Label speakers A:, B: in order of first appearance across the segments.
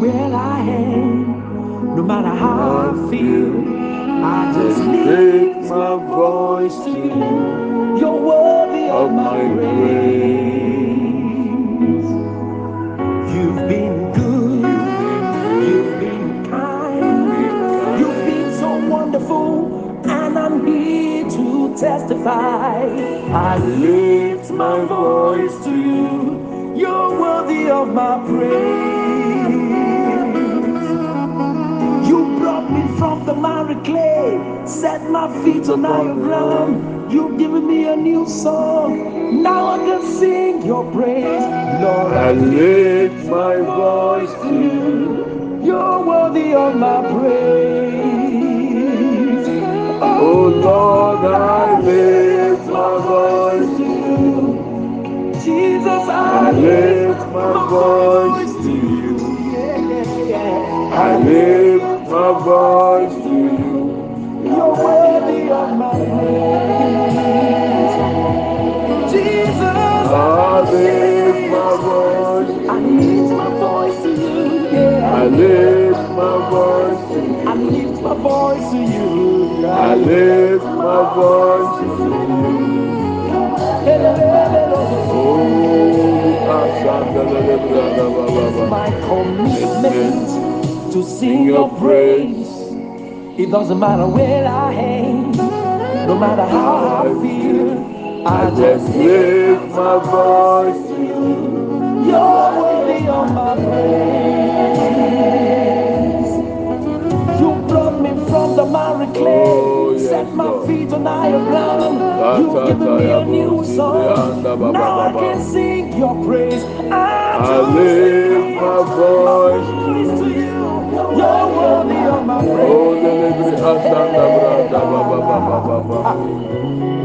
A: where I am, no matter how I feel. I just
B: lift my voice to you.
A: You're worthy of, my praise. You've been good. You've been kind. You've been so wonderful, and I'm here to testify. I lift on higher ground. You've given me a new song. Now I can sing your praise, Lord.
B: I lift my voice. I lift my voice to you.
A: I
B: lift my voice to you. I lift my voice to you. I lift my voice
A: to you.
B: Oh,
A: my commitment to sing your praise. It doesn't matter where I am, no matter how I feel. I just lift
B: my voice to you.
A: You're worthy of my praise. You brought me from the miry clay,
B: Oh, yes,
A: set my
B: Lord.
A: feet on higher ground. You've given me a new song.
B: brianda, ba, ba,
A: Now I can sing your praise. I,
B: lift my voice to you.
A: you. You're worthy of my
B: Oh,
A: praise.
B: delivery asanda brada baba baba baba.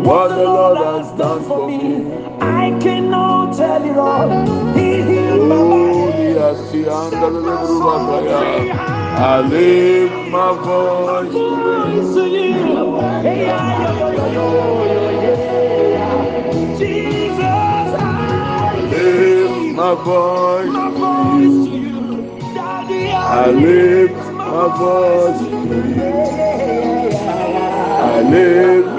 B: What the Lord has done for me.
A: I cannot tell it all. He healed my body.
B: the asianda delivery. I lift my voice to you.
A: Jesus, I
B: Lift my voice
A: my
B: to you. I lift my voice to you. I lift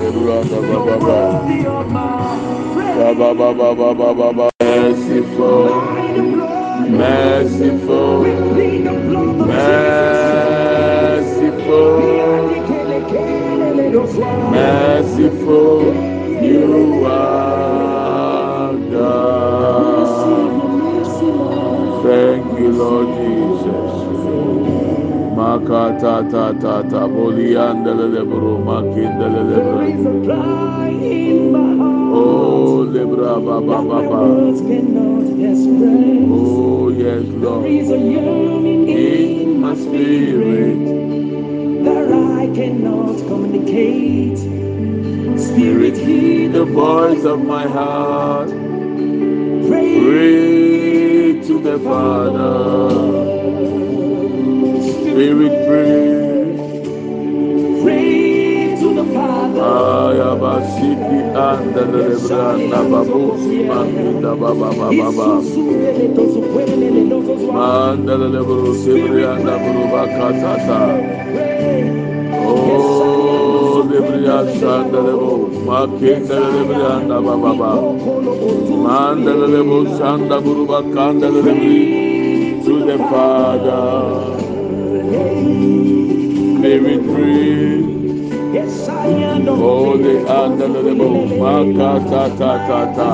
B: le branda ba
A: You're
B: ba ba.
A: worthy of my
B: Ba ba
A: praise.
B: ba ba ba ba ba ba. Merciful, merciful, merciful, merciful. You are God. Thank you, Lord Jesus. Makata ta ta ta Oh. Oh yes, Lord.
A: in my spirit that I cannot communicate. Spirit, hear
B: the voice of my heart.
A: Pray
B: to the Father. Spirit, pray.
A: pray to the Father.
B: Ayabasiki anda lebranda babusi manginda baba baba baba. Manda lebru sibrianda buruba katata. Oh lebria sanda lebo makinda lebrianda baba baba. Manda lebo sanda buruba kanda lebri to the Father. Spirit breathe. Holy Andalabo, Makata Tata.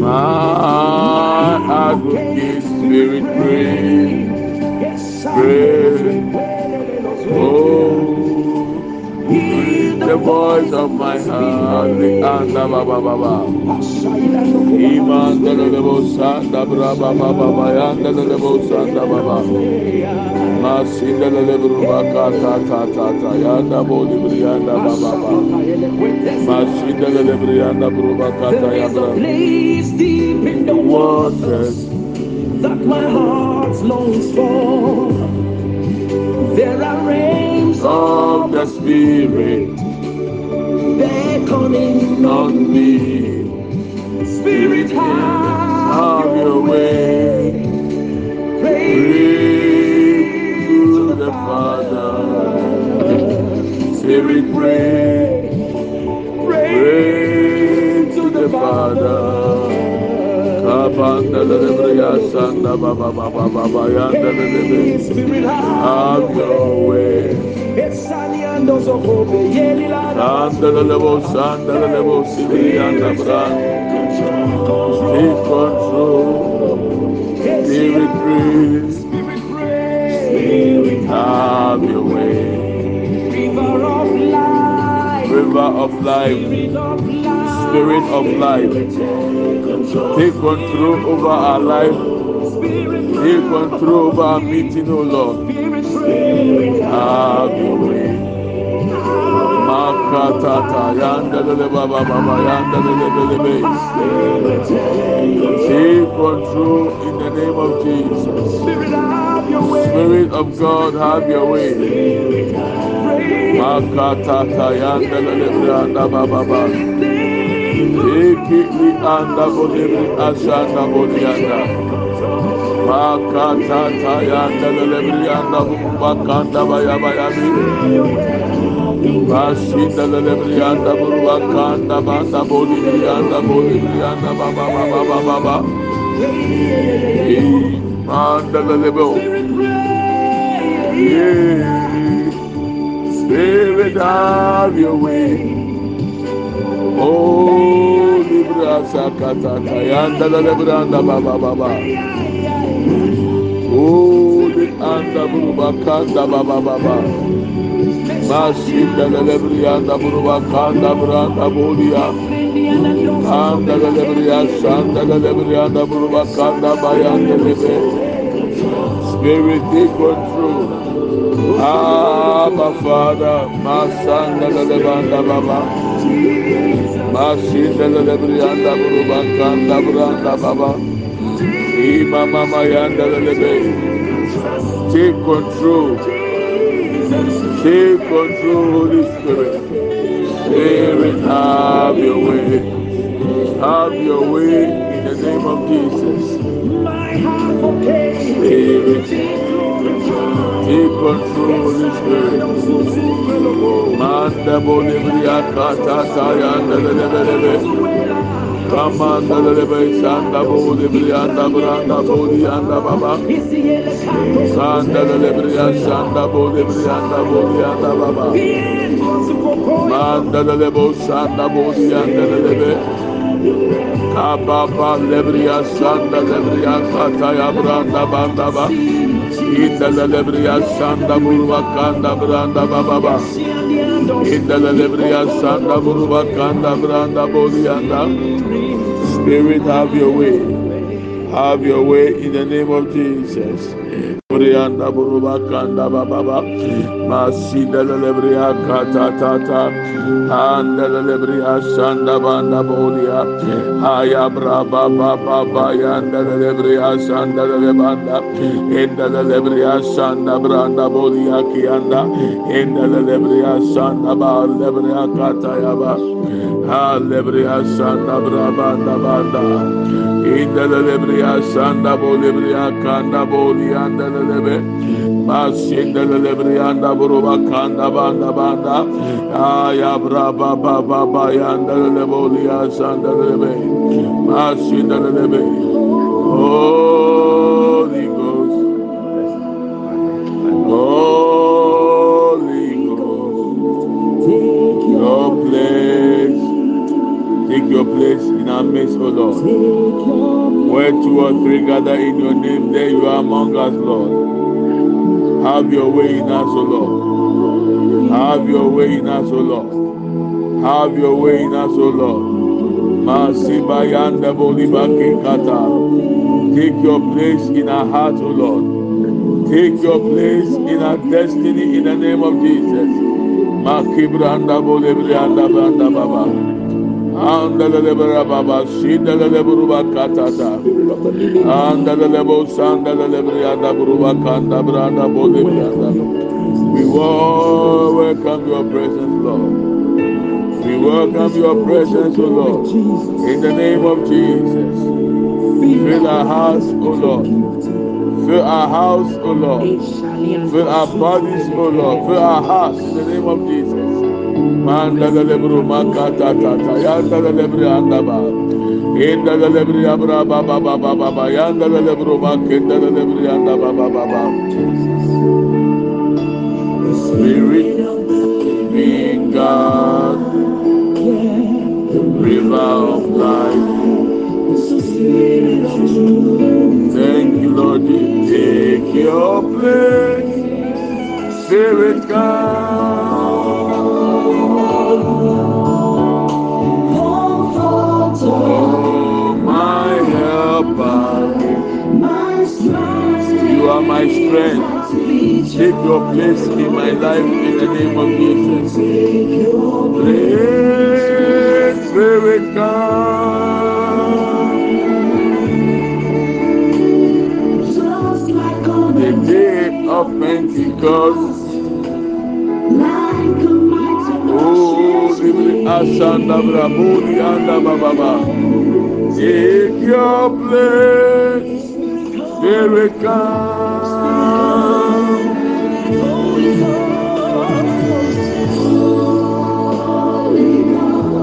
B: My advocate, Spirit breathe. Breathe. Oh, the voice of my heart, anda baba baba. Iman da da lebo sanda braba baba bayanda da lebo sanda baba. Masinda da lebo baka ta ta ta ta yanda boli brianda baba baba. Masinda da lebo brianda bruba kata ya bra.
A: deep in the waters that my heart longs for. There are rains
B: Of the Spirit
A: beckoning
B: on me.
A: Spirit, have
B: your way.
A: Pray
B: to the Father. Spirit, pray. Pray to the Father. Kabanda la lebreya sanda baba baba baba yanda.
A: Spirit,
B: Have your way.
A: Esaniando sokobe yeli la
B: Sanda la lebo sanda la lebo sibiri yanda bra. Take control. Spirit, pray.
A: Spirit.
B: Have your way.
A: River of life.
B: River of life.
A: Spirit of life.
B: Spirit of life. Take control over our life. Take control over our meeting, O Lord.
A: Spirit, pray.
B: Have your way. Lele be. Take control in the name of Jesus.
A: Spirit,
B: of God, have your way. Makatata yanda baba baba. Take it li anda bolibri ashanda boliyanda. Makatata yanda lele yanda bakanda baya baya. Bashinda lele brianda burwa kanda banda. Manda. Spirit have your way. Oh, libra sakata kayanda lele brianda baba baba. Oh, the anda burwa kanda baba baba. Spirit take control. Abba Father, Masanda lelebanda baba. Mashinda lelebrianda buruba branda baba. Ima mama yanda lelebe. Take control. Take control, Holy Spirit. Spirit, have your way. Have your way in the name of Jesus. Spirit, take control, Holy Spirit. Manda bolibria kata tayanda lelebelebe. ramanda de beis anda bode brianda branda bode anda baba sanda de brianda anda bode brianda bode anda baba manda de bos anda bode anda de be Kababa lebriya sanda lebriya kataya branda banda ba. İnda lebriya sanda bulva kanda branda baba ba. Spirit have your way. Have your way in the name of Jesus. Brianda buruba kanda baba masida lebria kata tata anda lebria shanda banda. Bodia aya braba baba bayanda lebria shanda lebanda enda lebria shanda branda bodia kianda enda lebria shanda ba. Lebria kata yaba ha lebria shanda braba banda enda lebria shanda bolebria kanda bodia anda lebe buruba kanda banda banda. Aya braba baba sanda Holy Ghost. Holy Ghost. Your place. Take your place in our midst O Lord. Where two or three gather in your name, there you are among us, Lord. Have your way in us, O Lord. Have your way in us, O Lord. Have your way in us, O Lord. Kata. Take your place in our hearts, O Lord. Take your place in our destiny in the name of Jesus. Makibranda bolebrianda banda baba. We welcome your presence, Lord. We welcome your presence, O Lord. In the name of Jesus. Fill our house, O Lord. Fill our house, O Lord. Fill our bodies, O Lord. Fill our hearts in the name of Jesus. Manda yanda da lebri anda ba. Da lebri abra ba ba ba ba ba ba da makenda da lebri anda ba ba ba ba. Spirit of the living God, the river of life. Thank you, Lord. Take your place, Spirit God. Are my strength. Take your place in my life in the name of Jesus. Please, Spirit God. The day of Pentecost. Oh, Libri Asanda Anda Baba. Take your place, Spirit come.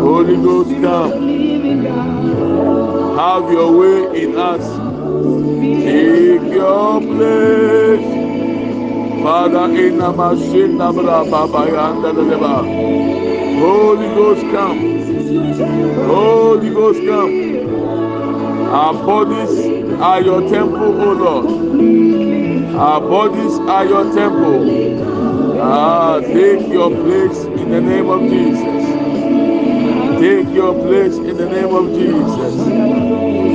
B: Holy Ghost come. Have your way in us. Take your place. Father in Namashina Baba Yanda Leba. Holy Ghost come. Holy Ghost come. Our bodies are your temple, O Lord. Our bodies are your temple. Ah, take your place in the name of Jesus. Take your place in the name of Jesus.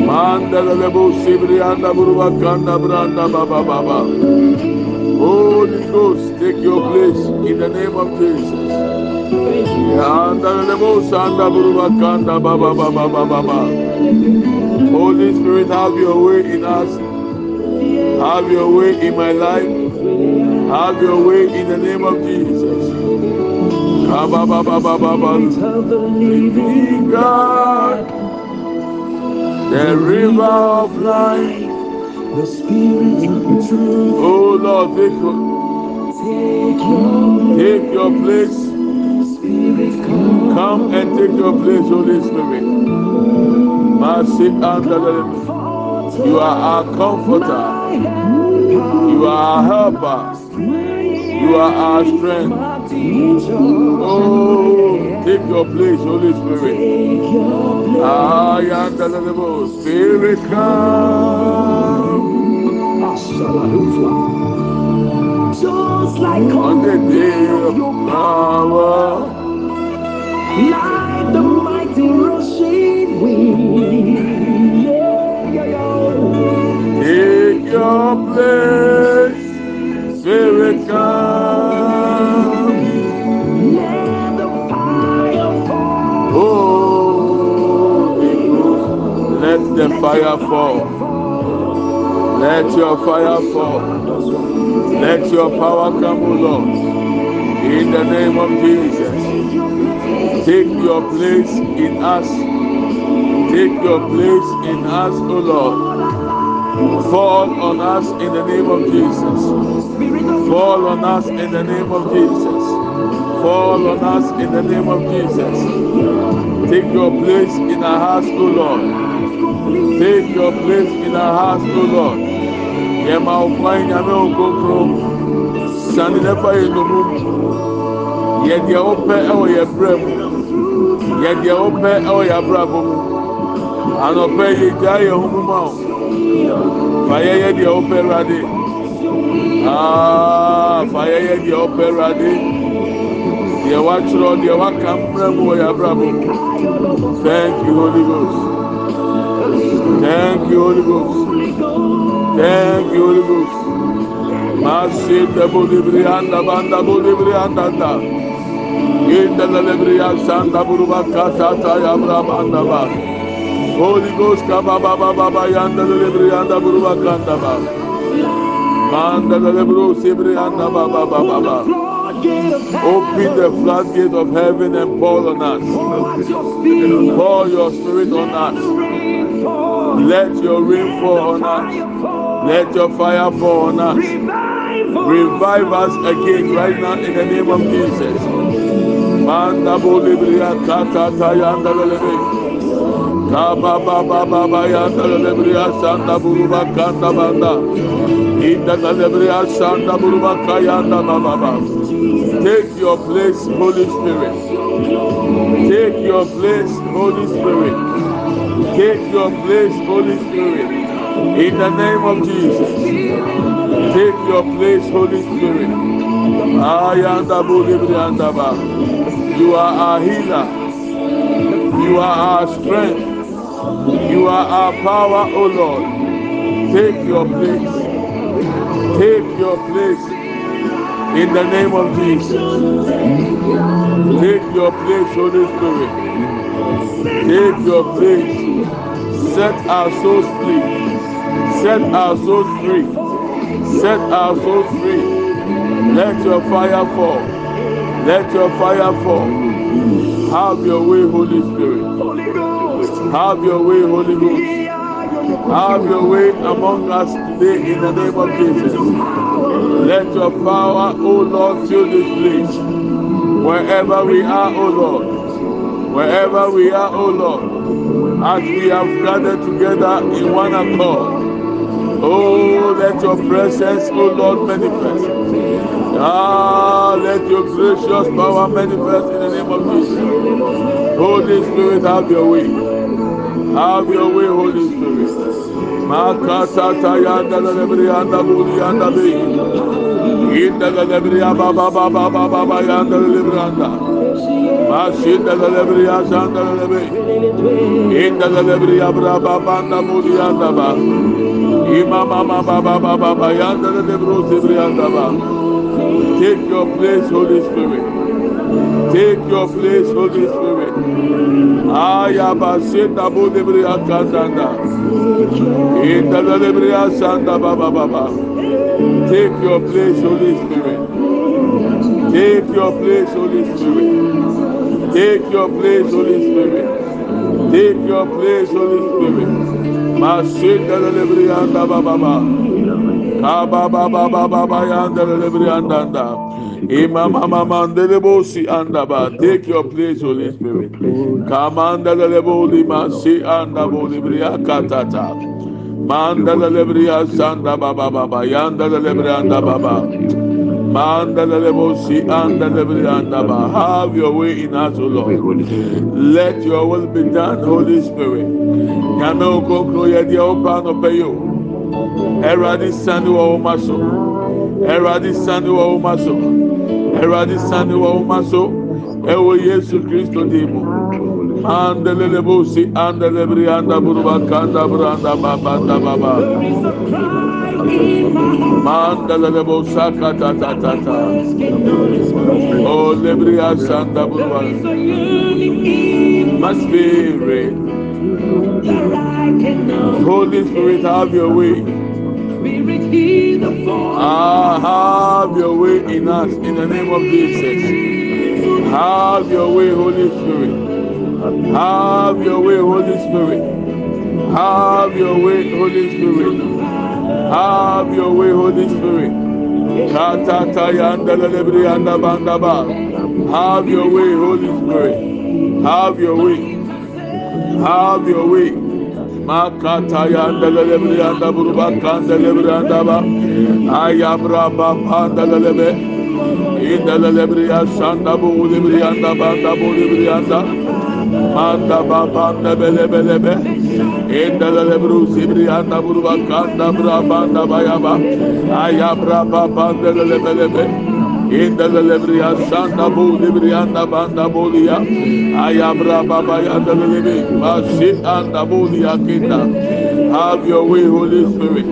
B: Mandala lebo sibri anda buruba kanda branda baba baba. Holy Ghost, take your place in the name of Jesus. Yanda lebo sanda buruba kanda baba baba baba baba. Holy Spirit, have your way in us. Have your way in my life. Have your way in the name of Jesus. Living God, the river of life, the spirit of truth. Oh Lord, take your, take your place. Spirit, come. come and take your place, Holy Spirit. Mercy under the You are our comforter. You are our helper. You are our strength. Oh, take your place, Holy Spirit. I am the little Spirit come. Just like on the day of your power, Take your place, Spirit come. Let the fire fall. Oh, let the fire fall. Let your fire fall. Let your power come, Lord. In the name of Jesus. Take your place in us. Take your place in us, O Lord. Fall on us in the name of Jesus. Fall on us in the name of Jesus. Fall on us in the name of Jesus. Take your place in our hearts, O Lord. Take your place in our hearts, O Lord. Yɛma ɔkwan nyame okokoro. Sani yɛ nomu. Yɛ deɛ wopɛ ɛwɔ yɛ brɛ mu. Yɛ deɛ wopɛ ɛwɔ yɛ abrabɔ mu. anɔpɛ yi gya ho muma o fa yɛyɛ deɛ ɔpɛ awurade fa yɛyɛ deɛ ɔpɛ awurade deɛ wakyerɛ deɛ waka mmerɛ mu wɔ yɛ mu thank you holy ghost. Thank you holy ghost. Thank you holy ghost. Masi debo libri anda banda bo libri anda da inda la libri asanda buruba kata ya braba anda ba Holy Ghost kaba baba baba yanda libri anda buruba kanda ba manda libro sibri anda baba baba baba Open the floodgate of heaven and pour on us. Pour your spirit on us. Let your rain fall on us. Let your fire fall on us. Revive us again right now in the name of Jesus. Manda bolibria kata tayanda lelebe. Kaba baba baba yanda lelebria sanda buruba kanda banda. Inda lelebria sanda buruba kayanda baba. Take your place, Holy Spirit. Take your place, Holy Spirit. Take your place, Holy Spirit. In the name of Jesus. Take your place, Holy Spirit. Ayanda Budibriandaba. You are our healer. You are our strength. You are our power, O Lord. Take your place. Take your place. In the name of Jesus. Take your place, Holy Spirit. Take your place. Set our souls free. Set our souls free. Set our souls free. Let your fire fall. Let your fire fall. Have your way, Holy Spirit. Have your way, Holy Ghost. Have your way among us today in the name of Jesus. Let your power, O Lord, fill this place. Wherever we are, O Lord. Wherever we are, O Lord. As we have gathered together in one accord. Oh, let your presence, oh Lord, manifest. Ah, let your gracious power manifest in the name of Jesus. Holy Spirit, have your way. Have your way, Holy Spirit. Makata tayanda lebri anda buri anda be. Inda lebri aba baba baba baba yanda lebri anda. Mashinda lebri asanda lebri. Inda lebri abra baba anda buri anda ba. Imama baba baba baba yanda lebri lebri anda ba. Take your place, Holy Spirit. Take your place, Holy Spirit. აი აბასენდა ბუნებრივი აკაზანდა ინდალებრია სანდა ბაბა ბაბა Take your place, Holy Spirit. Take your place, Holy Spirit. Take your place, Holy Spirit. Take your place, Holy Spirit. Masika lebrianda bababa. Kaba baba baba baba yanda lebri anda anda. Imama mama ndelebosi anda ba. Take your place, Holy Spirit. Kamanda leleboli masi anda boli bria katata. Manda lelebria sanda baba yanda lebri anda baba. Manda lelebosi anda lebri anda ba. Have your way in us, O Lord. Let your will be done, Holy Spirit. Okokro yɛ deɛ ɔba anɔpɛ yi o. Ɛwurade sani wɔ wɔn ma so. Ɛwurade sani wɔ wɔn ma so. Ɛwurade sani wɔ wɔn ma so. Ɛwɔ Yesu Kristo di mu. Andelelebosi andelebri anda buruba kanda branda baba da baba. Mandelelebosa kata ta ta ta. Oh lebri asanda buruba. My spirit. Holy Spirit, have your way. Ah, have your way in us in the name of Jesus. Have your way, Holy Spirit. Have your way, Holy Spirit. Have your way, Holy Spirit. Have your way, Holy Spirit. Have your way, Holy Spirit. Have your way. Have your way. Makata yanda lelebri anda buruba kanda lebri anda ba. Ayabra ba panda lelebe. Inda lelebri asanda bu libri anda banda bu libri anda. Manda ba panda bele bele be. Endelebru zibrianda buruba kanda brabanda bayaba. Ayabra babanda Indelebria sanda bu librianda banda bolia. Ayabra baba yanda lebe. Mashi anda bolia kinda. Have your way, Holy Spirit.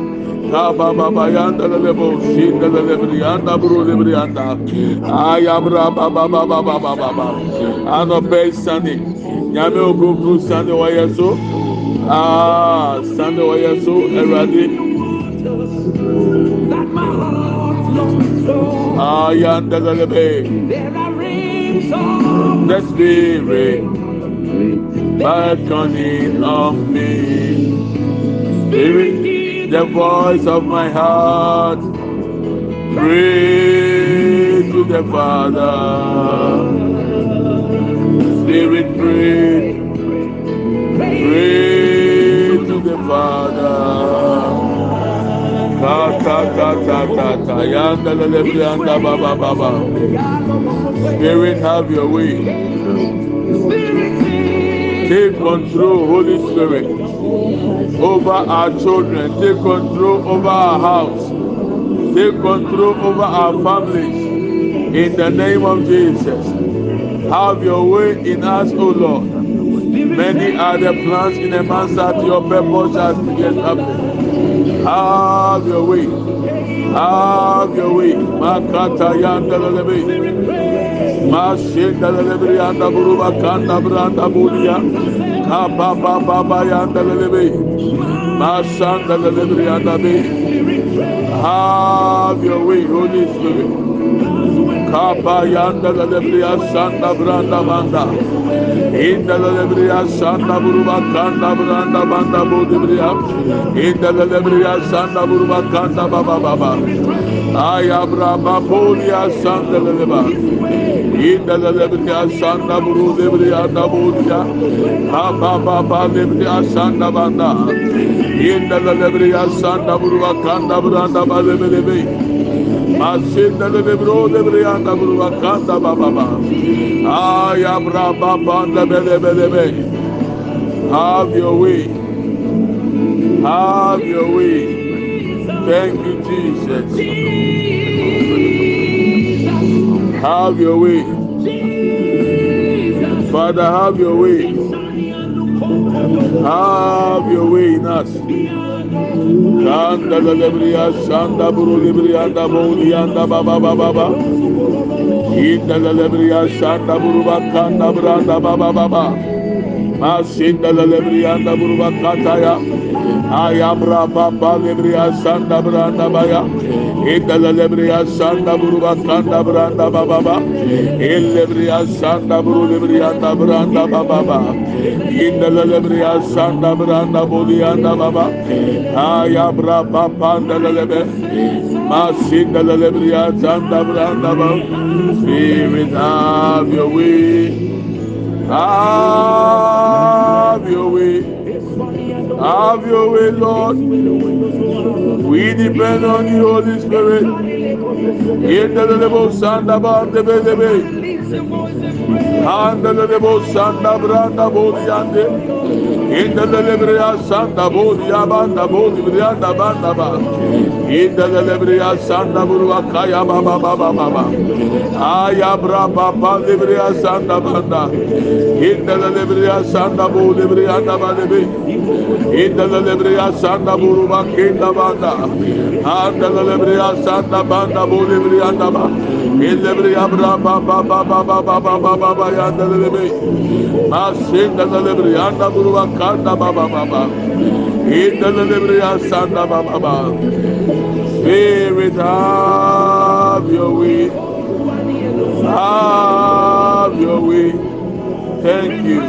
B: Kaba baba yanda lebo shinda lebrianda buru lebrianda. Ayabra baba baba baba baba. Ano pe sani. Nyame okukuru sani wayɛ so. Ah, sani wayɛ so. Ɛwurade. Ayanda lebe. The spirit beckoning on me. Spirit, the voice of my heart. Pray to the Father. Spirit, pray. Pray to the Father. Ta ta ta ta ta ta. Yanda lele baba. Spirit, have your way. Take control, Holy Spirit, over our children. Take control over our house. Take control over our families. In the name of Jesus. Have your way in us, O Lord. Many are the plans in a man's heart, your purpose has to get happening. Have your way. Have your way. Makata yanda lelebe. Mashinda lelebe yanda buruba kanda branda bulia. Kaba baba baba yanda lelebe. Masanda lelebe yanda be. Have your way, Holy Spirit. Kaba yanda lelebria sanda branda banda. Inda lelebria sanda buruba kanda branda banda budibria. Inda lelebria sanda buruba kanda baba baba. Ayabra babulia sanda leleba. Inda lelebria sanda buru lebria da budia. Kaba baba lebria sanda banda. Inda lelebria sanda buruba kanda branda balebelebe. Masinda de bro de brianda bro kanda baba ba. Ay abra baba de bele bele be. Have your way. Have your way. Thank you, Jesus. Have your way. Father, have your way. Have your way in us. Kanda da lebriya sanda buru lebriya da boğuliya da baba baba baba. Inda da lebriya sanda buru bakanda branda baba baba. Masinda da lebriya da buru bakata ya. Ayabra baba lebria shanda branda baya. Inda la lebria shanda buru bakanda branda baba baba. Il lebria shanda buru lebria da branda baba baba. Inda la lebria shanda branda boli anda baba. Ayabra papanda lelebe. Masinda lelebria zanda branda ba. Spirit have your way. Have your way. Have your way, Lord. We depend on you, Holy Spirit. In the lebo sanda ba de be de be. Handa lebo sanda branda bodi ande. In the Lebria Santa Bodia Banda Bodi Brianda Banda Ba. In the Lebria Santa Buruakaya Baba Baba Baba. Ayabra Baba Libria Santa Banda. In the Lebria Santa Bodi Brianda Bande. In the Lebria Santa Buruba Kinda Banda. And the Lebria Santa Banda Bodi Brianda Ba. In Lebria Baba Baba Baba Baba Baba Yanda Lebe. Masinda Lebrianda Buruba Kanda Baba Baba. In the Lebria Santa Baba Baba. Spirit have your way. Have your way. Thank you.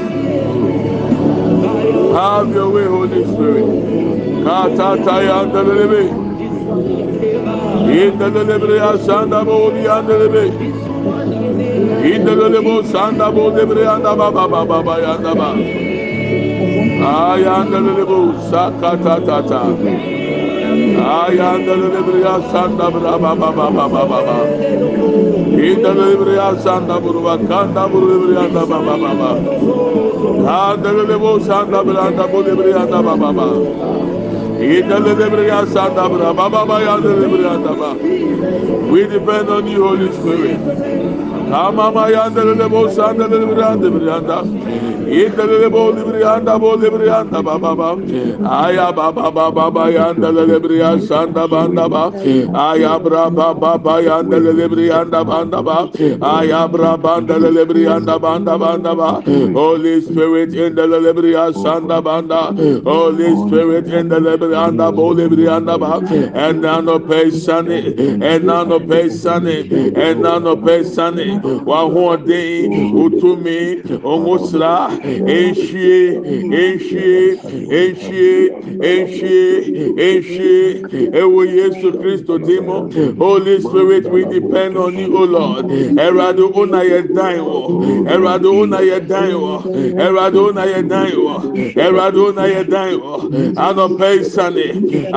B: Have your way, Holy Spirit. Katataya Delebe. In the Lebria Santa Bodi and Delebe. In the Lebo Santa Bodi Brianda Baba Baba Yanda Baba. Ayanda lebo sakata tata. We depend on you, Holy Spirit. Indele bo librianda bo librianda baba ba. Aya baba baba ba yanda libria sanda banda ba. Aya bra baba ba yanda librianda banda ba. Aya bra banda librianda banda banda ba. Holy Spirit in the libria sanda banda. Holy Spirit in the librianda bo librianda ba. And nano pesani. And nano pesani. And nano pesani. Wa huode utumi ongusra enchie ewo yesu kristo dimo holy spirit we depend on you o lord. Ẹrọadọ ọna yẹ dan wọ ẹrọadọ ọna yẹ dan wọ ẹrọadọ ọna yẹ dan wọ ẹrọadọ ọna yẹ dan wọ anọpẹ ìsàlẹ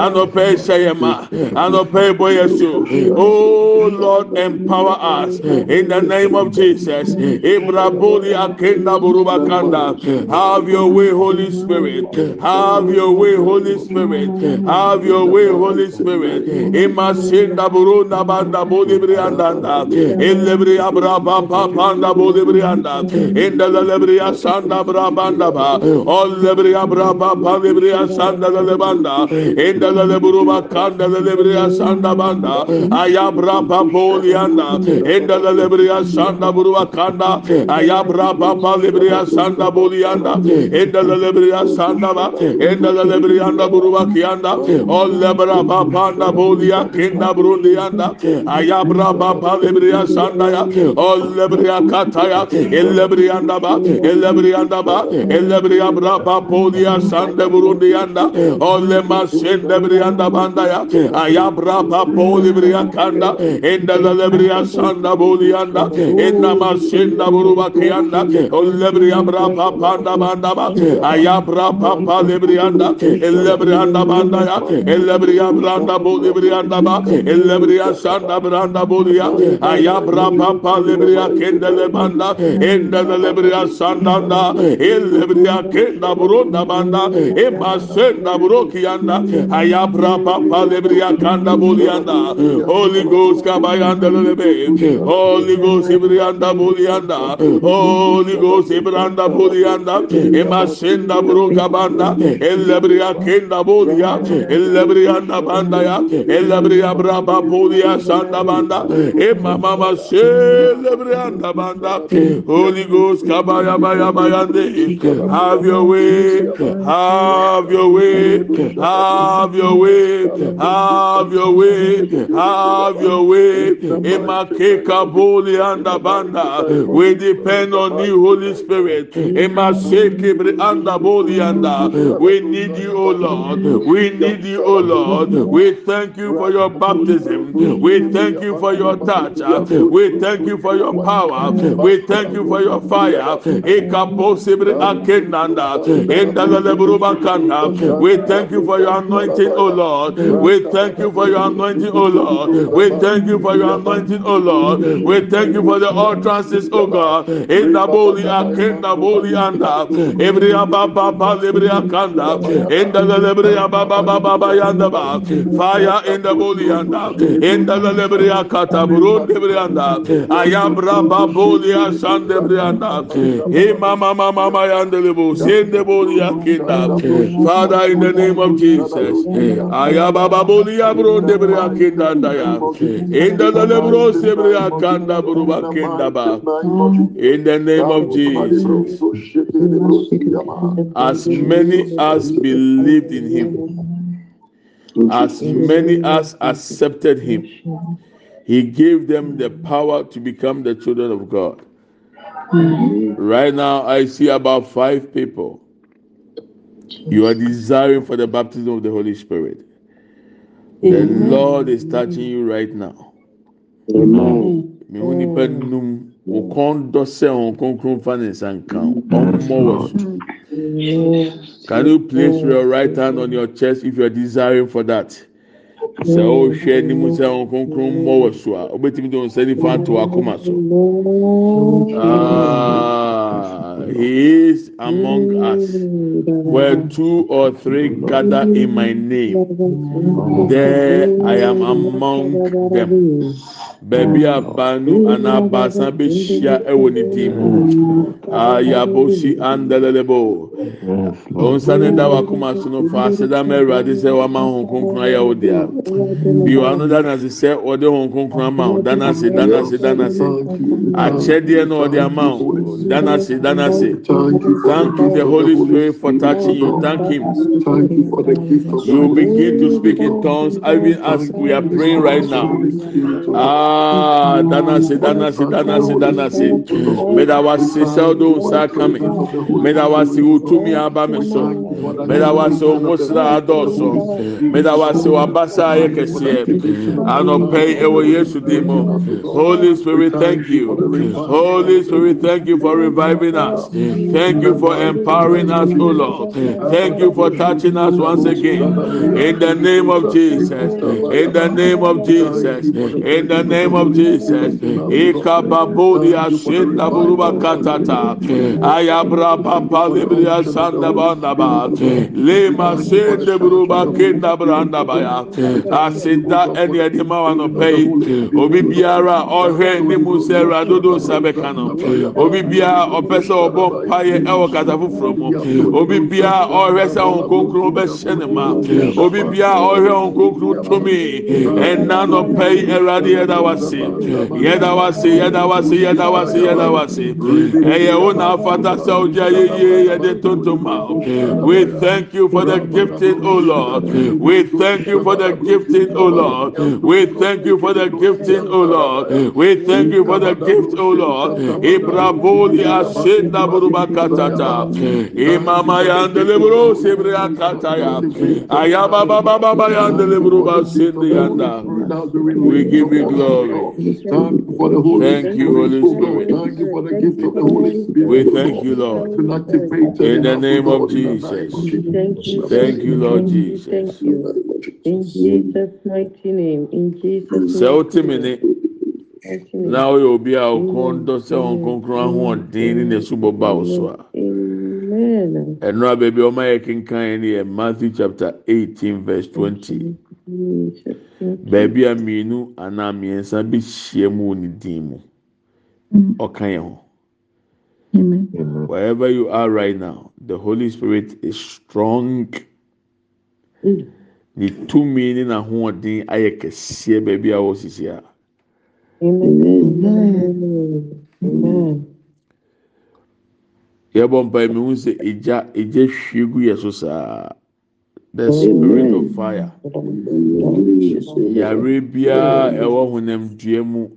B: anọpẹ ìsẹyẹmà anọpẹ ìbọyẹsọ oh lord empower us. In the name of jesus. Ibrahim akenda buruba kanda. Have your way, Holy Spirit. Have your way, Holy Spirit. Have your way, Holy Spirit. Imasinda burunda banda bolibri andanda. Illibri abraba papanda bolibri anda. Inda lebri asanda brabanda ba. All lebri abraba palibri asanda lebanda. Inda lebruba kanda lebri asanda banda. Ayabra papolianda. Inda lebri asanda buruba kanda. Ayabra papalibri asanda bolianda enda lebriya sanda ba enda lebriyanda buruba kiyanda ol lebra bapanda bolia kenda brundianda ayabra bapa lebriya sanda ya. Ol lebriya kataya el lebriyanda ba el lebriyanda ba. El lebriya braba bolia sanda brundianda ol lema sende briyanda banda ya. Ayabra bapa lebriya kanda. Enda lebriya sanda bolianda enda masenda buruba kiyanda ol lebriya braba panda banda ba ayabra papa lebrianda elebrianda banda ya elebria branda bo lebrianda ba elebria sanda branda bolia ayabra papa lebria kendele banda endele lebria sanda da elebria kenda burunda banda e basenda burokianda ayabra papa lebria kanda bolianda holy ghost kabayanda lebe holy ghost ibrianda bolianda holy ghost ibranda banda emasenda bruka banda ellebriya kenda bodia ellebriyanda banda ya ellebriya braba bodia sanda banda emama sellebriyanda banda Holy Ghost kabaya baya bayande have your way have your way have your way have your way have your way. Emakeka bolianda banda we depend on you Holy Spirit we need you, O Lord. We need you, O Lord. We thank you for your baptism. We thank you for your touch. We thank you for your power. We thank you for your fire. We thank you for your anointing, O Lord. We thank you for your anointing, O Lord. We thank you for your anointing, O Lord. We thank you for the utterances, O God. In the boli akenda boli anda baba baba kanda enda lebriya baba baba baba yanda fire in the boli yanda enda lebriya kata burun lebriyanda ayabra baboli asan lebriyanda e mama mama mama yanda lebo sende boli yakinda father in the name of jesus. Ayaba baboli yabro lebriya kinda ya. Enda lebro sebriya kanda buruba kinda ba. In the name of jesus as many as believed in him, as many as accepted him, he gave them the power to become the children of God. Right now, I see about five people. You are desiring for the baptism of the Holy Spirit. The Lord is touching you right now. Amen. Can you place your right hand on your chest if you are desiring for that? sɛ ɔhwɛ anim sɛ wɔn kronkron mmɔ wɔ so a ɔbɛtumi de wɔn nsa nifa ato akoma so ah he is among us. Where two or three gather in my name there i am among them. Baabi a baanu anaa baasa bɛhyia ɛwɔ ne din mu ayabosi andalelebo. Onsa ne da wakoma so no fa aseda ma awurade sɛ wama ho kronkron ayɛ wo dea bio ano dana se sɛ ɔde ho kronkron ama wo dana se dana se dana se akyɛdeɛ na ɔde ama wo dana se dana se thank you the holy spirit for touching you. Thank him. You begin to speak in tongues even as we are praying right now. Ah, danasi, danasi, danasi, danasi. Meda wasi sewdo nsa kame. Meda wasi utumi aba me so. Meda wasi omusra adọsọ. Meda wasi wabasa kẹsíẹ. Anọpẹ ewo Yesu dimo. Holy Spirit, thank you. Holy Spirit, thank you for reviving us. Thank you for empowering us, O Lord. Thank you for touching us once again. In the name of Jesus. In the name of Jesus. In the name of Jesus. Ikababodi ashinda buruba katata. Ayabra papa libria sanda bandaba. Lema sende buruba kinda branda baya. Asinda eni edima wano pay. Obi biara ohwe ni musera dodo sabekano. Obi biara opesa obo paye ewo katafufro mo. Obi biara ohwe sa on konkro be shenema. Obi biara ohwe on konkro tumi. Enna no pay eradi eda wasi. Yeda wasi yeda wasi yeda wasi yeda wasi. Eye ona fata ye ye yede tontoma. We thank you for the gifting, O Lord. We thank you for the gifting, O Lord. We thank you for the gifting, O Lord. We thank you for the gift, O Lord. Ibraboli asenda buruba katata. Imama yandele buru sibre akataya. Ayaba baba baba yandele buruba sindi yanda. We give you glory. Thank you, Holy Spirit.
C: Thank you for the gift of the Holy Spirit.
B: We thank you, Lord. In the name of Jesus.
C: name of Jesus.
D: Thank you.
B: Lord Jesus.
D: Thank you. In Jesus' mighty name. In Jesus'
B: Sɛ wote
D: mighty
B: me
D: name.
B: ne
D: Mighty name.
B: na woyɛ obi a ɔkɔn dɔ sɛ ɔnkonkron ahoɔden ne n'asubɔ ba wo so a
D: Amen.
B: ɛno a baabi a ɔma yɛ kenkan ne yɛ Matthew chapter eighteen verse twenty
D: Jesus. Thank you.
B: baabi a mmienu anaa mmiɛnsa bi hyia mu ne din mu ɔka yɛn ho. Wherever you are right now the holy spirit is strong. Ne tumi ne n'ahoɔden ayɛ kɛseɛ baabi a wɔ
D: sisi a
B: yɛbɔ mpae mehu sɛ egya egya hwie gu yɛ so saa. The spirit of fire. Yare biara ɛwɔ honam dua mu.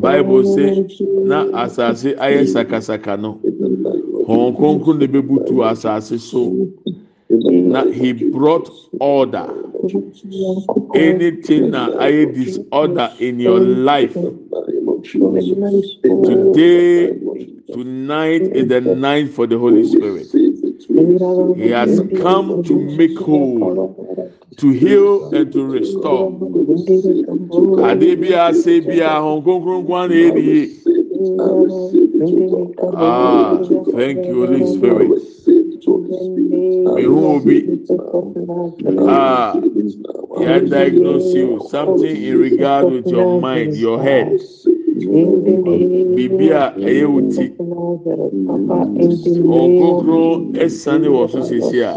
B: Bible say na asase ayɛ sakasaka no. Wɔn kronkron na ebebutu asase so. Na he brought order. Anything na ayɛ disorder in your life. Today tonight is the night for the holy spirit he has come to make whole to heal and to restore. Kwan na yɛ Ah, thank you, Holy Spirit. Mehu obi. Ah yɛ diagnose you. Something in regard with your mind your head a ɛyɛ wo ti. Wɔ so sisi a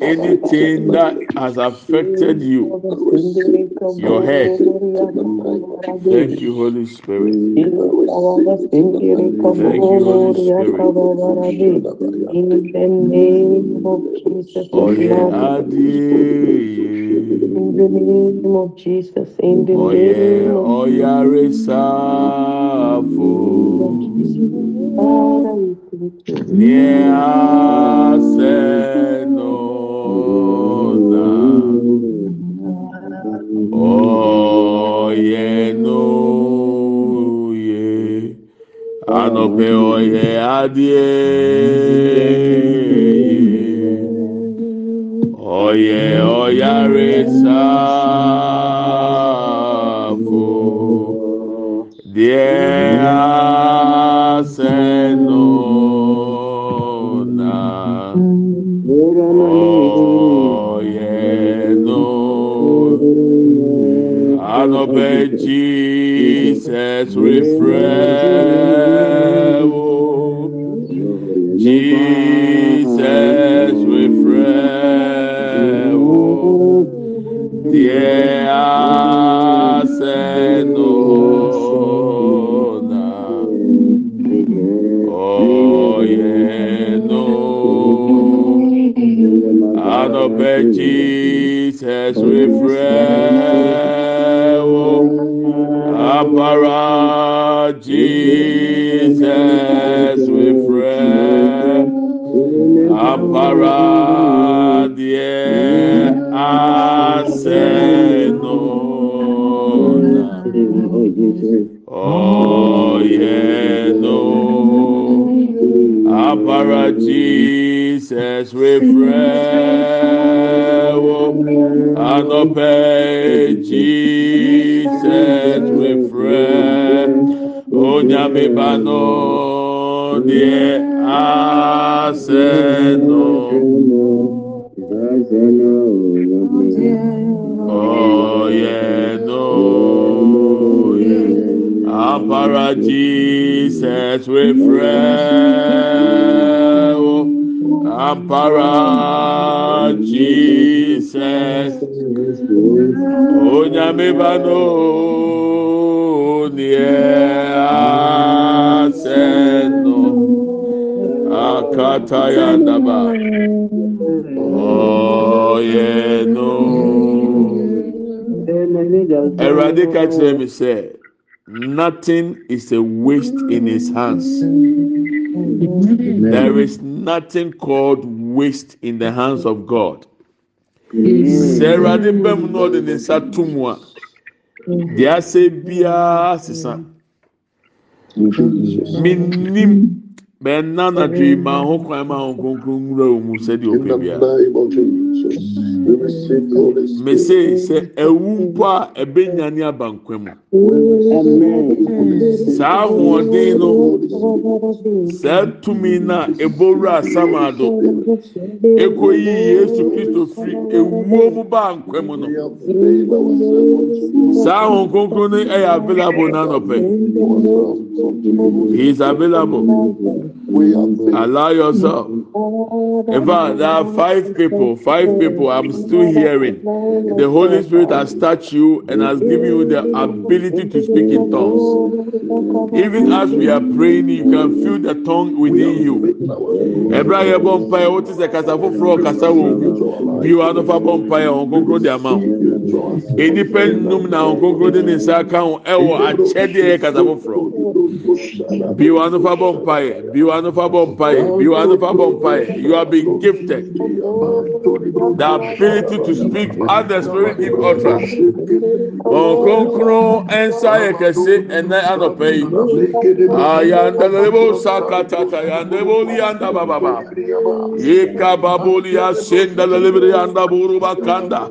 B: anything that has affected you your head. Thank you Holy Spirit.
D: Thank
B: you, Holy Spirit.
D: In the name of Jesus.
B: ɔyɛ adeɛ
D: In the name of Jesus. In the
B: ɔyɛ
D: name of
B: ɔyaresafo.
D: Father, we thank
B: oye no ye anope oye adie ọyẹ ọyaresafo deɛ asɛ no na ọyẹ no anọpẹ jesus refresh nothing is a waste in his hands. There is nothing called waste in the hands of God. Erade bɛm na ɔde ne nsa to mu a, deɛ asɛ biara sisa. Minim bɛnna na dwe ma ho kwan ma ho kronkron nwura wɔn mu sɛdeɛ
C: In
B: ɔpɛ
C: the
B: biara.
C: Name of Jesus, we receive the Holy Spirit.
B: Mese sɛ ewu mpo a ɛbɛnya ne aba nkwa mu. Saa ahoɔden no, saa tumi na ebowura asamado, ekoyi Yesu Kristo firi ewuo mu ba nkwa mu no.
C: We have made ourselves unto you.
B: Saa ahom kronkron no ɛyɛ available n'anɔpɛ.
C: Ourselves unto you.
B: He is available.
C: We have made
B: Allow yourself. In fact, there are five people. Five people. I'm still hearing. The Holy Spirit has touched you and has given you the ability to speak in tongues. Even as we are praying, you can feel the tongue within you. Ẹ̀bùrọ̀ ayẹ bọ̀ mpa ẹ̀ wọ́n ti sẹ̀ kasa foforọ kasa wọ̀ mu. Bí wàá ẹ̀ di àmà. Enipa nnum na ọ̀hún kókó di ne nsa aka ho ẹ̀wọ̀ akyẹ́dẹ̀ ẹ̀ kasa foforọ. Bí wàá ẹ̀ ẹ̀ nọfa bọ̀ mpa ẹ̀ you have been gifted the ability to speak as the spirit give utterance. Ɔnkronkron nsa yɛ kɛse ɛnɛ anɔpɛ yi. Ayandanebo sakatata yandebo liyanda bababa. Ika baboli asendalelebere yanda buruba kanda.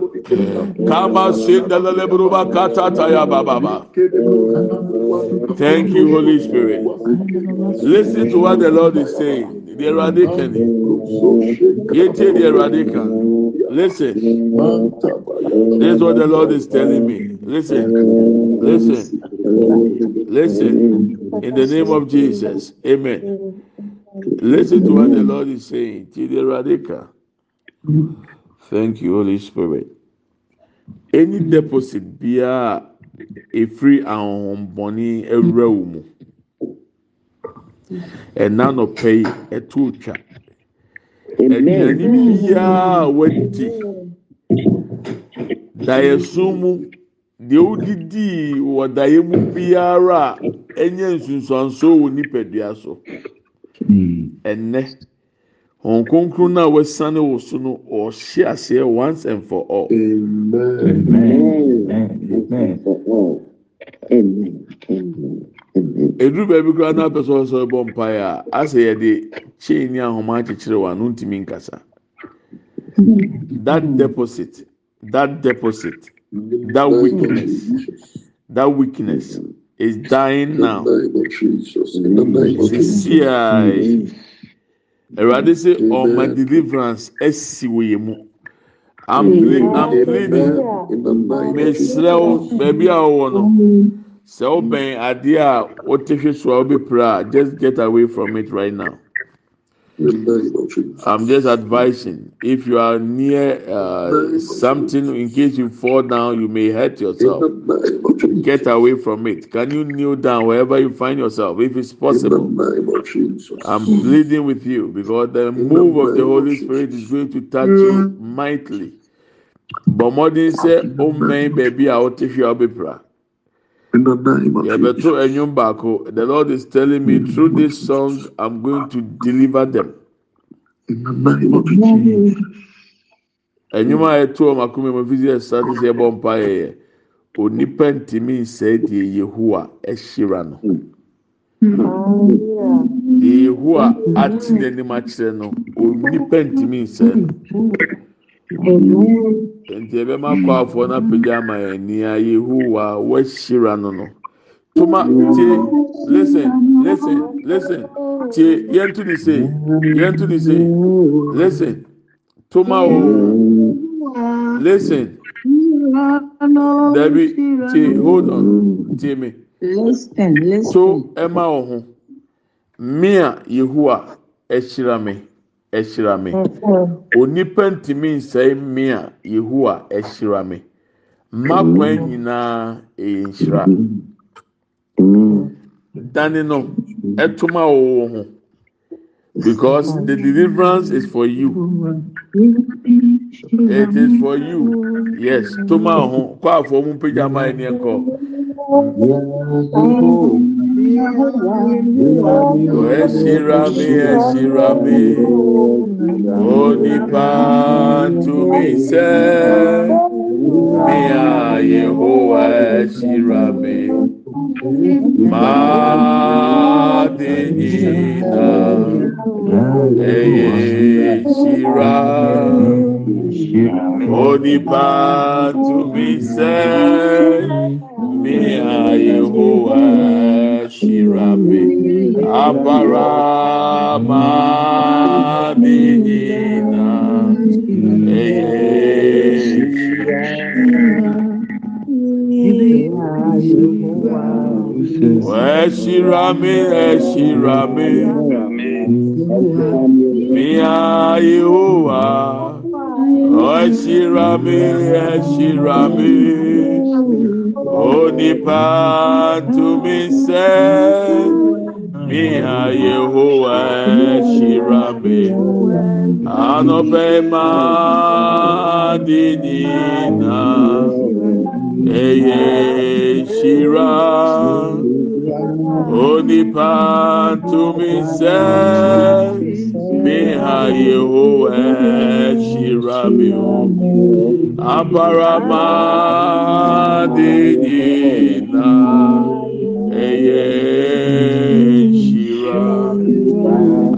B: Kama sendaleleburuba katata ya bababa. Thank you, Holy Spirit. Listen to what the Lord is saying. The radical. Yete the radical. Listen. This is what the Lord is telling me. Listen. Listen. Listen. In the name of Jesus. Amen. Listen to what the Lord is saying. The radical. Thank you, Holy Spirit. Any deposit biya efiri ahohombɔni ewura wo mu. Ɛna nɔpɛ yi ɛto twa. Aduane biara a wadi daeɛso mu deɛ wodidi wɔ daeɛ mu biara a ɛnyɛ nsunsuanso wɔ nipadua so. Ɛnɛ wɔn kronkron no a wɔasiane wɔ so no ɔhyɛ aseɛ once and for all.
C: Amen.
B: Eduru baabi koraa na apɛ sɛ ɔsɔ ɛbɔ mpaeɛ a asɛ yɛde chain ne ahoma akyekyere wɔn ano ntumi nkasa. that deposit that deposit that weakness that weakness is dying now. Sisi a awurade sɛ ɔma deliverance asi wɔ yɛn mu. I'm pleading i'm pleading. Mesrɛw baabi a ɔwɔ no sɛ ɔbɛn adeɛ a wɔte hwɛ so a ɔbɛpira a just get away from it right now. I'm just advising if you are near uh, something, in case you fall down, you may hurt yourself. Get away from it. Can you kneel down wherever you find yourself, if it's possible? I'm pleading with you because the move of the Holy Spirit is going to touch you mightily. Bọ̀mọ́dín sẹ́, ó mẹ́rin bẹ̀bí a ó ti fi ọ́ bí pra. yɛbɛto anwom baako the lord is telling me through this song i'm going to deliver them. Anwom a yɛto ɔm akoma mu fisi ɛsa te sɛ yɛbɔ mpa yɛyɛ onipa ntumi nsɛe deɛ yehowa ahyira no. Deɛ yehowa ate n'anim akyerɛ no onipa ntumi nsɛe no. Nti ebe ma kɔ afɔ na pagya ama yɛn ni a Yehowa wɔahyira no no. Toma tie listen listen listen. Tie yɛn to ne se yɛn to ne se. Listen toma o. Listen. Dabi tie hold on tie me.
E: Listen, listen.
B: to ɛma wo ho mmea Yehowa ɛhyira me ɛhyira me. Onipa ntumi nsɛe mmea Yehowa ɛhyira me. Mmakwan nyinaa ɛyɛ nhyira. dani no ɛtoma wɔwɔ ho. Because the deliverance is for you. It is for you. Yes toma ho. Kɔ afɔ mu mpagya ɛni ɛkɔ Esirabi, esirabi, onipa tumi sɛ, mia Yehowa esirabi, maa de nyina, eye esira, onipa tumi sɛ, mia Yehowa. shirami. Abarama minina Eshirami, Eshirami, Mia Yehovah, Eshirami, Eshirami. onipa tumi sɛ miha yehowa ɛhyira me anɔpɛ ma di nyina ɛyɛ hyira onipa tumi sɛ miha yehowa ɛhyira me o. dinina eye ṣira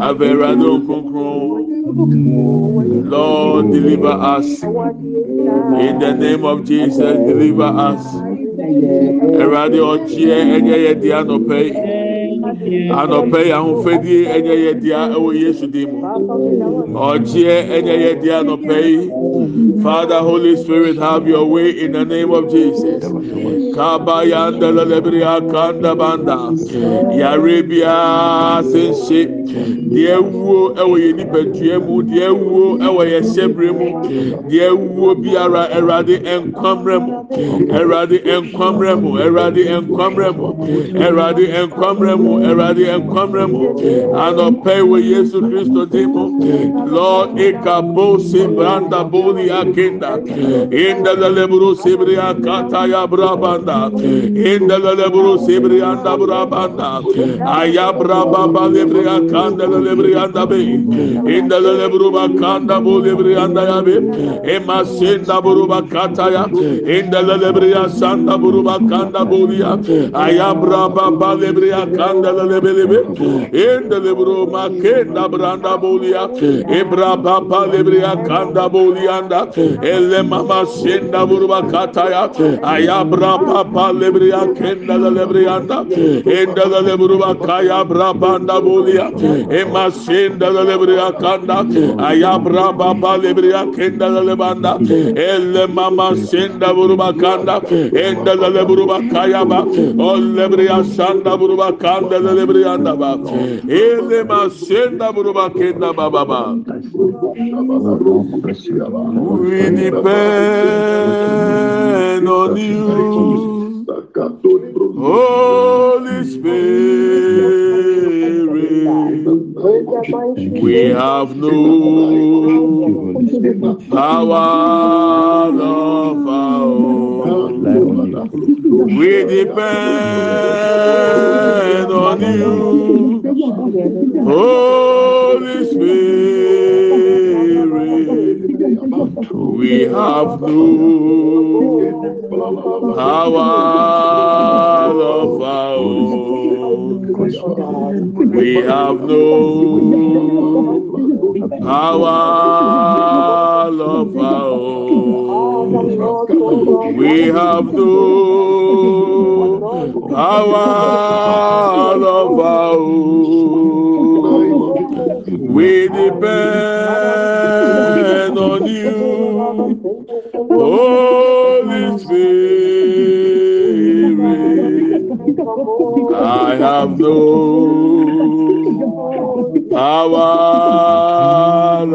B: abẹ́rẹ́ kunkun. Lord, deliver us. In the name of Jesus, deliver us. Ẹ̀rọ̀adé ọ̀kyẹ́ ẹ̀yẹ yẹ di. Anọ̀pẹ́ yìí ahofẹ́dí ẹ̀yẹ yẹ di ẹ̀wọ̀ Yéṣu dì mú. Ọ̀kyẹ́ ẹ̀yẹ yẹ di anọ̀pẹ́ yìí. Father, Holy Spirit, have your way in the name of Jesus. Kabaya ndala lebiri akanda banda. Yàrá bíà sẹ́nṣẹ́. Deɛ wuo ɛwɔ yɛ nipadua mu, deɛ wuo ɛwɔ yɛ hyɛbrɛ mu, deɛ wuo biara ɛwurade nkwamrɛ mu, ɛwurade nkwamrɛ mu, ɛwurade nkwamrɛ mu, ɛwurade nkwamrɛ mu, ɛwurade nkwamrɛ mu. Anɔpɛ wɔ Yesu Kristo di. Lord eka bo branda boli akenda. Inda leleburo sebri akata ya brabanda. Branda indele buru sibri anda brabanda ayabra baba lebri akanda lebri anda be indele buru bakanda bu lebri anda ya be emasinda buru bakata ya indele lebri asanda buru bakanda bu ya ayabra baba lebri akanda lebri lebri indele buru makenda branda bu ya ebra baba lebri akanda bu anda ele mama sinda buru bakata ya ayabra baba lebri akenda lebri anda indele lebru bakaya brabanda bu ya emasinda lebri akanda ayabra baba lebri akenda lebanda elle mama sinda buru bakanda indele lebru bakaya ba o lebri asanda buru bakanda lebri anda ba ele masinda buru bakenda baba ba we depend on you Holy Spirit, we have no power of our own. We depend on you, Holy Spirit. We have no power of our own. We have no power of our own. We have no power of our own. We depend on you, Holy Spirit. I have no power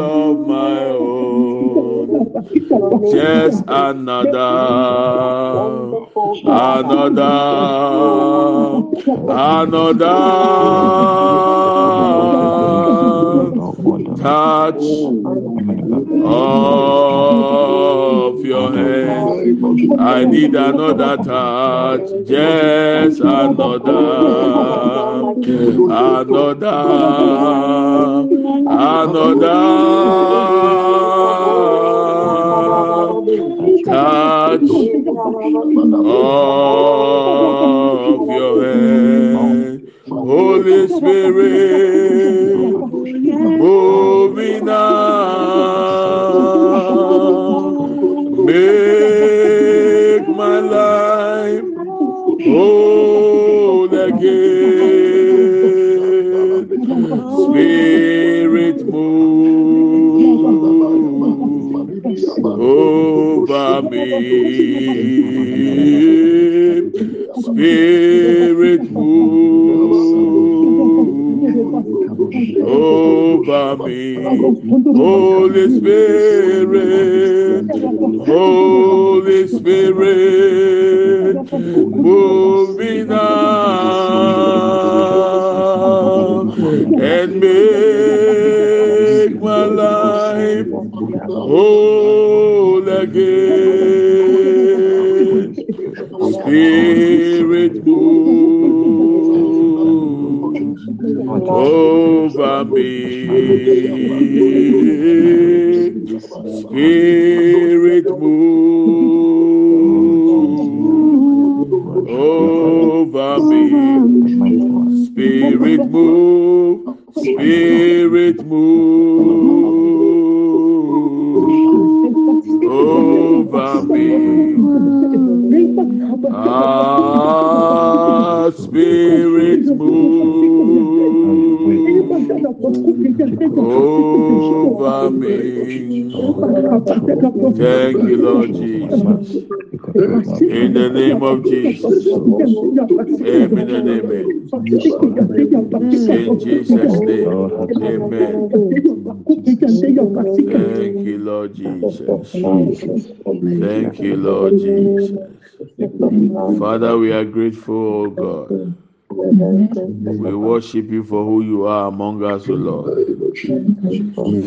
B: of my own, just another, another, another. Touch of your hand. I need another touch, just another, another, another. Touch of your hand. Holy Spirit, moving make my life whole again. Spirit, move over me. Spirit, move over me. Holy Spirit, Holy Spirit, Spirit, move. Spirit, move the name of Jesus. Amen and amen. In Jesus' name. Amen. Thank you, Lord Jesus. Thank you, Lord Jesus. Father, we are grateful, oh God. We worship you for who you are among us, O Lord.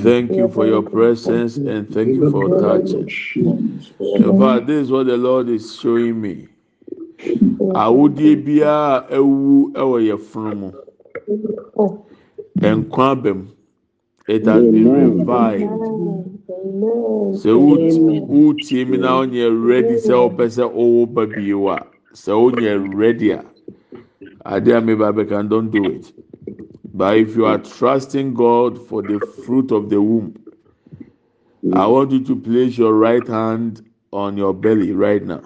B: Thank you for your presence and thank you for touching. In fact, this is what the Lord is showing me. awodie biara ɛwu ɛwɔ yɛ funu mu. Nkwa abam it has been revived. Sɛ wotie mi na ɔnyɛ ready sɛ ɔpɛ sɛ ɔwɔ ba bio a sɛ ɔnyɛ ready a ade ame ba Mebabeka, don't do it. But if you are trusting God for the fruit of the womb, I want you to place your right hand on your belly right now.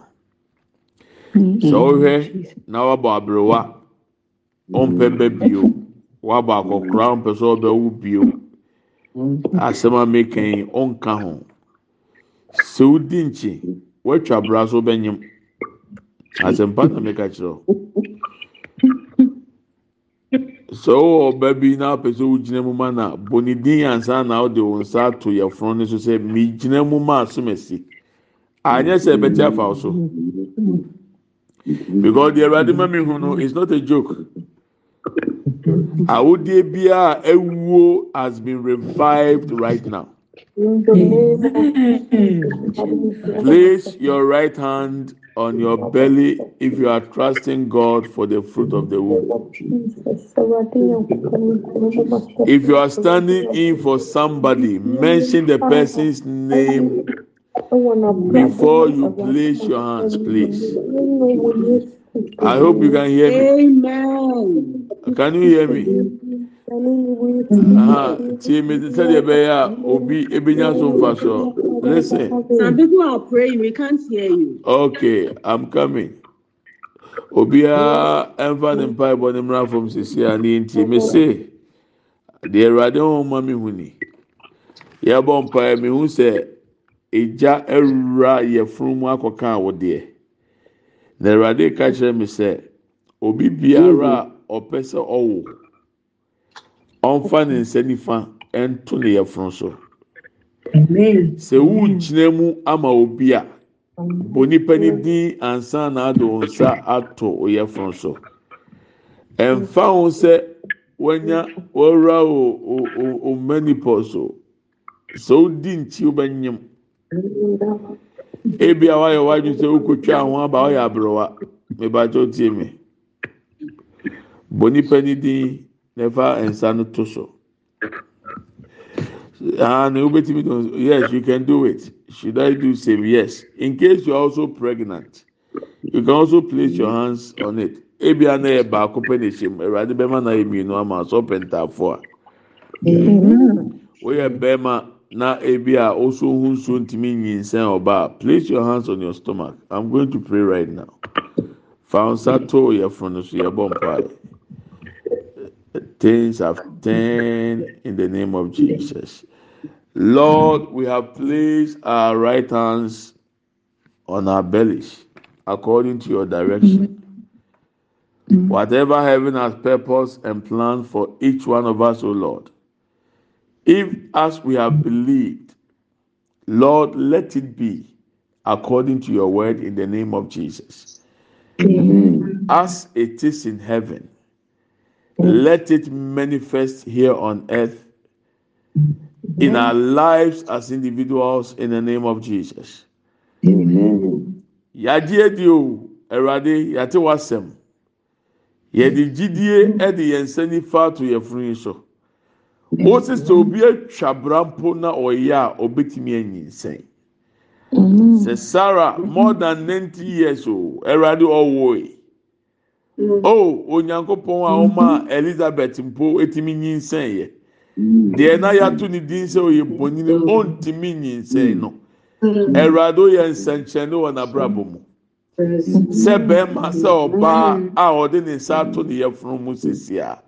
B: Sɛ wohwɛ na wabɔ aberewa ɔmpɛ bɛ bio. Wabɔ akɔkora ɔmpɛ sɛ ɔbɛwo bio. Asɛm a meka yi ɔnka ho. Sɛ wodi nkyi woatwa bra so bɛnyem asɛmpa na meka kyerɛ wo. Sɛ wowɔ ɔba bi na apɛ sɛ wogyina mu ma na. Bɔ ne din ansa na wode wo nsa ato yɛfono no so sɛ megyina mu ma asom asi anyɛ sɛ ɛbɛte afa wo so. Because the awurade ma mi hu no is not a joke. Awodie biara ewuo has been revived right now. Place your right hand on your belly if you are trusting God for the fruit of the womb if you are standing in for somebody mention the person's name before you place your hands please I hope you can hear me.
E: Amen.
B: Can you hear me? Aha, tie me sɛdeɛ ɛbɛyɛ a obi ebenya so nfa so. Listen,
E: Some people are praying, we can't hear you.
B: okay, I'm coming. Obiara ɛnfa ne mpa ɛbɔ ne mmira fam sisi a ne ntie me se deɛ ɛwurade ho ma mi hu ni. Yɛbɔ mpa mi hu sɛ egya ɛwura yɛfunu mu akɔka awodeɛ. Na ɛwurade ka kyerɛ mi sɛ obi biara a ɔpɛ sɛ ɔwo. ɔnfa ne nsa nifa ɛnto ne yɛfunu so sɛ wugyina mu ama obi a bɔ nipa ne din ansa na ade wɔn nsa ato o yɛfunu so. Ɛnfa ho sɛ wɔnya wɔwura o o o o menopause o sɛ odi nkyi wobɛnyim. Ebi a wayɛ wadwi sɛ wokotwa ho aba ɔyɛ aberewa mebakyɛw tie mi bɔ nipa ne din. nefa nsa no to so ah na wobɛtumi to yes you can do it. Should i do same? Yes. In case you are also pregnant you can also place your hands on it. Ebi ana yɛ baako pɛ na ehyɛ mu awurade bɛma na yɛ mmienu ama so pɛntaafo a woyɛ bɛrima na ebi a oso ho nsuo ntumi nyinsɛn ɔbaa place your hands on your stomach. I'm going to pray right now. Fa nsa to yɛ funu no so yɛ bɔ mpae. things have turned in the name of Jesus. Lord, we have placed our right hands on our bellies according to your direction. Whatever heaven has purpose and planned for each one of us, O Lord, if as we have believed, Lord, let it be according to your word in the name of Jesus. As it is in heaven let it manifest here on earth in our lives as individuals in the name of Jesus. Yàgye edi o, Ẹ̀rọ̀adé yàtí wá sẹ̀m. Yẹ̀dì jídìé ẹ̀dì yẹn nsa nífa to yẹ funu yi so. Ó sì sẹ obi atwa brampo na ọ̀yẹ́ a ọbẹ̀tìmí ẹ̀yìn nsẹ̀n. Sẹ Sarah more than ninety years o, Ẹ̀rọ̀adé ọ̀wọ́ yìí. o onyankopɔn a ɔma elizabeth mpo etimi nyinsɛn yɛ deɛ na yato ne din sɛ oyɛ bonyini ɔntumi nyinsɛn no. Ɛwurade oyɛ nsɛnkyɛnne wɔ n'abrabɔ mu. Sɛ bɛrima sɛ ɔbaa a ɔde ne nsa ato ne yɛfunu mu sisi a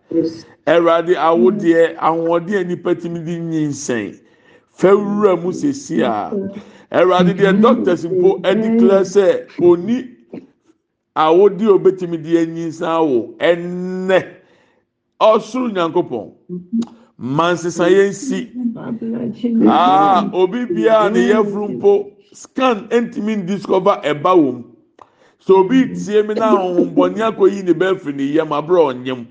B: ɛwurade awodeɛ ahoɔden a nipa timi di nyinsɛn fɛwura mu sisi a ɛwurade deɛ doctors mpo ɛdeclare sɛ oni. awodi a obetumi di anyinsan awo ɛnɛ ɔsoro nyankopɔn mansesa yɛn si aa obi biara ne yɛfuru mpo scan ntumi discover ɛba wɔm so obi tie mi na ahohombɔni akɔyi ne bɛɛ firi ne yam aburo ɔnyam.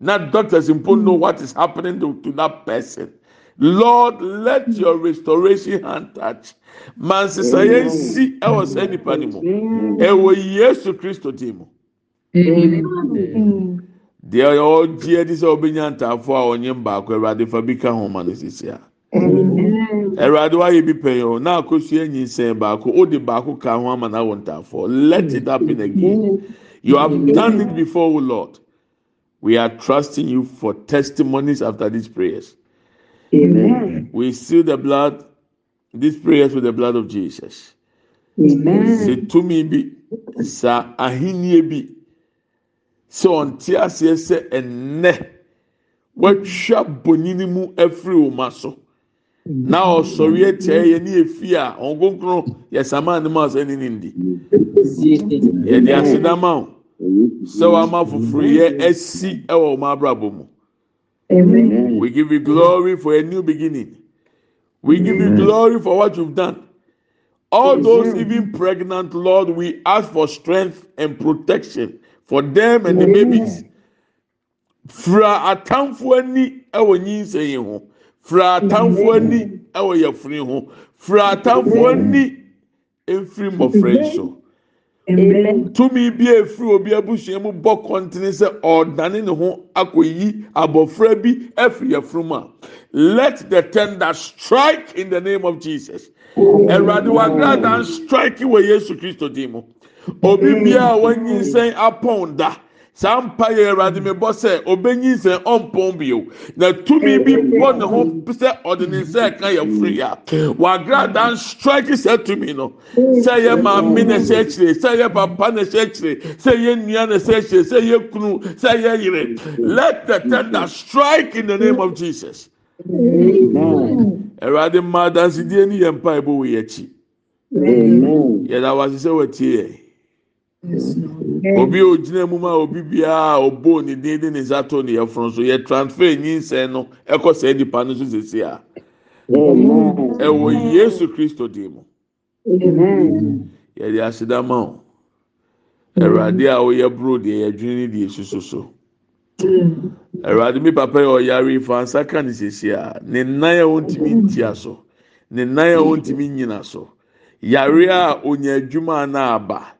B: Na doctors mpo know what is happening to, to that person. Lord let your restoration hand touch. Mansesaeɛ nsi ɛwɔ saa nipa no mu. Ɛwɔ yesu kristo din mu deɛ ɔgye adi sɛ ɔbɛnya ntaafo a ɔnye baako awurade fa bi ka ho ma no sisi a awurade wayɛ bi pɛn o na akosua nyinsɛn baako o de baako ka ho ama na wɔ ntaafo. Let it happen again. You have done it before o lord. We are trusting you for testimonies after these prayers.
D: Amen.
B: we seal the blood these prayers with the blood of jesus.
D: Amen.
B: sɛ tumi bi sa ahenni bi sɛ ɔnte aseɛ sɛ ɛnnɛ watwa bonini mu afiri wɔn ma so. Na ɔsɔre atia yɛ ne efi a wɔn konkron yɛ sama ne mu asɛ ne ne ndi. Yɛde asedama o sɛ wama yɛ asi ɛwɔ wɔn abrabɔ mu. We give you glory for a new beginning. We give you glory for what you've done. All those even pregnant, Lord, we ask for strength and protection for them and the babies. Fra atamfo ani ɛwɔ nyinsɛn yi ho. Fra atamfo ani ɛwɔ yɛfuni ho. Fra atamfo ani efiri mmɔfra yi so. Tumi bi a efiri obi abusua mu bɔ kɔntene sɛ ɔdane ne ho akɔyi abɔfra bi efiri yɛfunu mu a. Let the tender strike in the name of Jesus. Ẹ̀rọ̀adé wa gbàdá strike wọ Yesu Kristo mu. Obi bia a wanyinsɛn apɔn da. Saa mpa yɛ Ẹ̀rọ̀adé mi bɔ sɛ obenyinsɛn ɔmpɔn bio. Na tumi bi bɔ ne ho sɛ ɔde ne nsa ɛka yɛ firi ya. Wagrada strike sɛ tumi no. Sɛ yɛ maame na ɛhyɛ akyire, sɛ yɛ papa na ɛhyɛ akyire, sɛ yɛ nua na ɛhyɛ akyire, sɛ yɛ kunu, sɛ yɛ yere. Let the tender strike in the name of Jesus. Ẹ̀rọ̀adé mmaa dansidie ni yẹn mpa ẹ̀bọ wọ yẹ akyi. Yẹ̀dá wa sisẹ́ wọ̀ tie yẹ. Obi a ogyina mu ma obi biara ɔbɔ ne din de ne nsa to ne yɛforo so yɛ transfer nyinsɛn no ɛkɔ saa nipa no so sisi a. Ɛwɔ Yesu Kristo din mu. Yɛde asedama o. Ẹ̀rọ̀adé a ɔyɛ buro deɛ yɛdwene ne deɛ esusu so. Ẹ̀rọ̀adé mi papa yɛ ɔyare fa nsa ka ne sisi a ne nan a wɔntumi ntia so. Ne nan a wɔntumi nyina so. Yare a onya adwuma na aba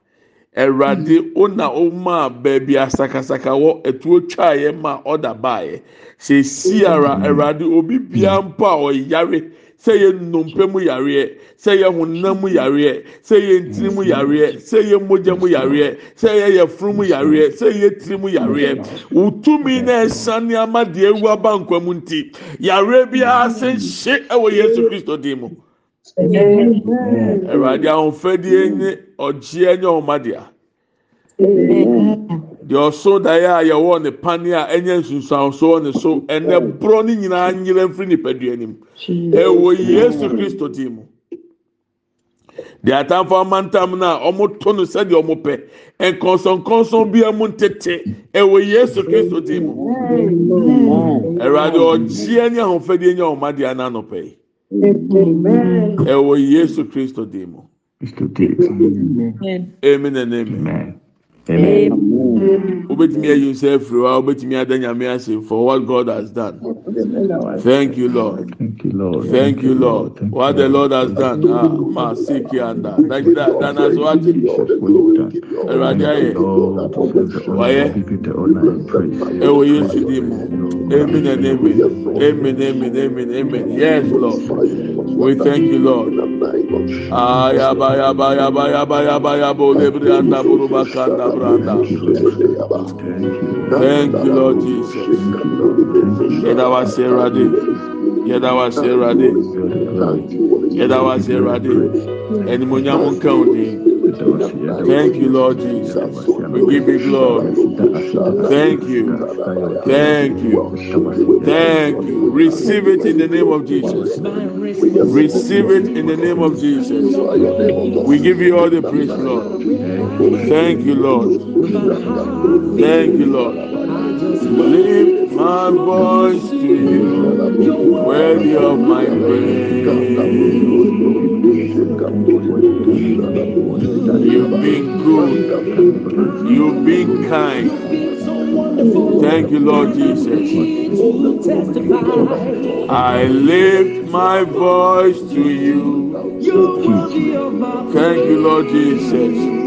B: Ẹ̀rọ̀adé ona ɔma baabi asakasaka wɔ etuo twa yɛ ma ɔda baayɛ sɛ esi ara Ẹ̀rọ̀adé obi bia mpo a ɔyare sɛ yɛ nnompe mu yareɛ sɛ yɛ honam mu yareɛ sɛ yɛ ntiri mu yareɛ sɛ yɛ mogya mu yareɛ sɛ yɛ yɛfunu mu yareɛ sɛ yɛ tiri mu yareɛ. Wotumi na ɛsa nneɛma deɛ ewu aba nkwa mu nti yareɛ biara sɛ nhyɛ ɛwɔ Yesu Kristo din Ẹ̀rọ̀adé ahofadie nye ɔgyeɛ nye ɔmadea deɛ ɔso daeɛ a yɛwɔ ne pane a ɛnyɛ nsunsuanso wɔ ne so ɛnɛ borɔ ne nyinaa nyerɛ mfiri nipadua anim ɛwɔ Yesu Kristo din mu. Deɛ atamfo amantam no a wɔto no sɛdeɛ wɔn pɛ nkɔnsɔnkɔnsɔn bi mu ntete. Ɛwɔ Yesu Kristo din mu. Ẹ̀rọ̀adé ɔgyeɛ ne ahofadie nye ɔmadea n'anɔpɛ yi ɛwɔ Yesu Kristo din mu amen and amen. Wobɛtumi ayi nsa afiri hɔ a wobɛtumi ada nyame ase for what God has done. Thank you Lord.
F: Thank you, Lord.
B: thank you Lord. What the Lord. Has done ah ma siki anda dagida dana so ati Ẹ̀rọ̀adé ayẹ wayɛ ɛwɔ Yesu di mu amen and amen. Amen amen amen amen. Yes Lord. We thank you Lord ayaba yaba yaba yaba yaba yaba olebiri anda buruba kanda branda thank you Lord Jesus. Yɛda wa se Ẹ̀rọ̀adé yɛda wa se Ẹ̀rọ̀adé yɛda wa se Ẹ̀rọ̀adé ɛnumonyam nka o din. Thank you, Lord Jesus. We give you glory. Thank you. Thank you. Thank you. Receive it in the name of Jesus. Receive it in the name of Jesus. We give you all the praise, Lord. Thank you, Lord. Thank you, Lord. Lift my voice to you, worthy of my praise. You've been good. You've been kind.
A: Thank you, Lord Jesus. I lift my voice to you. Thank you, Lord Jesus.